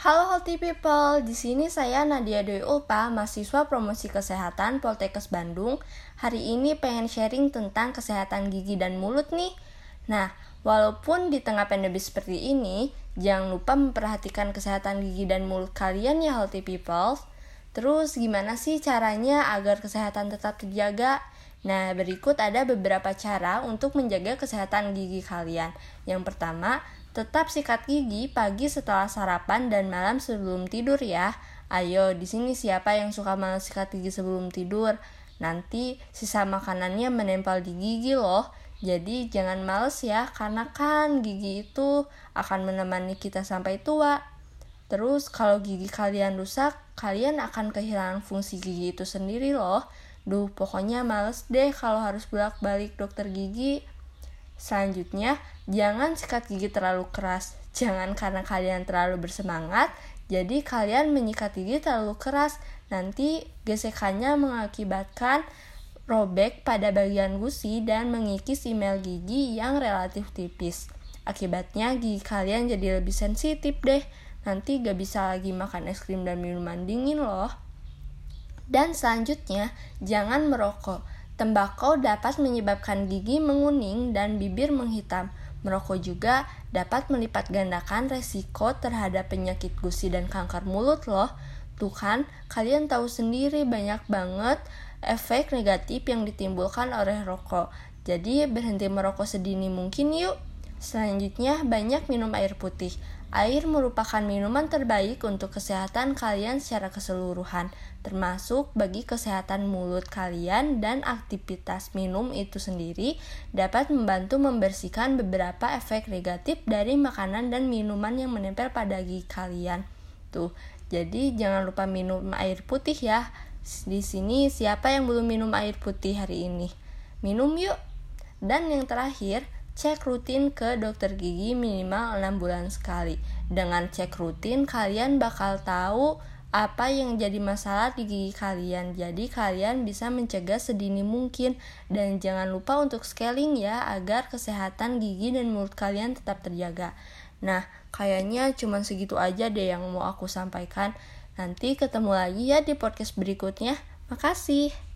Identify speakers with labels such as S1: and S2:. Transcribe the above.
S1: Halo Healthy People, di sini saya Nadia Dwi Ulpa, mahasiswa promosi kesehatan Poltekkes Bandung. Hari ini pengen sharing tentang kesehatan gigi dan mulut nih. Nah, walaupun di tengah pandemi seperti ini, jangan lupa memperhatikan kesehatan gigi dan mulut kalian ya Healthy People. Terus gimana sih caranya agar kesehatan tetap terjaga? Nah, berikut ada beberapa cara untuk menjaga kesehatan gigi kalian. Yang pertama, Tetap sikat gigi pagi setelah sarapan dan malam sebelum tidur ya. Ayo, di sini siapa yang suka malas sikat gigi sebelum tidur? Nanti sisa makanannya menempel di gigi loh. Jadi jangan males ya, karena kan gigi itu akan menemani kita sampai tua. Terus kalau gigi kalian rusak, kalian akan kehilangan fungsi gigi itu sendiri loh. Duh, pokoknya males deh kalau harus bolak-balik dokter gigi. Selanjutnya, jangan sikat gigi terlalu keras. Jangan karena kalian terlalu bersemangat, jadi kalian menyikat gigi terlalu keras. Nanti gesekannya mengakibatkan robek pada bagian gusi dan mengikis email gigi yang relatif tipis. Akibatnya gigi kalian jadi lebih sensitif deh. Nanti gak bisa lagi makan es krim dan minuman dingin loh. Dan selanjutnya, jangan merokok. Tembakau dapat menyebabkan gigi menguning dan bibir menghitam. Merokok juga dapat melipat gandakan resiko terhadap penyakit gusi dan kanker mulut loh. Tuh kan, kalian tahu sendiri banyak banget efek negatif yang ditimbulkan oleh rokok. Jadi berhenti merokok sedini mungkin yuk. Selanjutnya, banyak minum air putih. Air merupakan minuman terbaik untuk kesehatan kalian secara keseluruhan, termasuk bagi kesehatan mulut kalian dan aktivitas minum itu sendiri dapat membantu membersihkan beberapa efek negatif dari makanan dan minuman yang menempel pada gigi kalian. Tuh, jadi jangan lupa minum air putih ya. Di sini siapa yang belum minum air putih hari ini? Minum yuk. Dan yang terakhir, cek rutin ke dokter gigi minimal 6 bulan sekali. Dengan cek rutin, kalian bakal tahu apa yang jadi masalah di gigi kalian. Jadi kalian bisa mencegah sedini mungkin dan jangan lupa untuk scaling ya agar kesehatan gigi dan mulut kalian tetap terjaga. Nah, kayaknya cuma segitu aja deh yang mau aku sampaikan. Nanti ketemu lagi ya di podcast berikutnya. Makasih.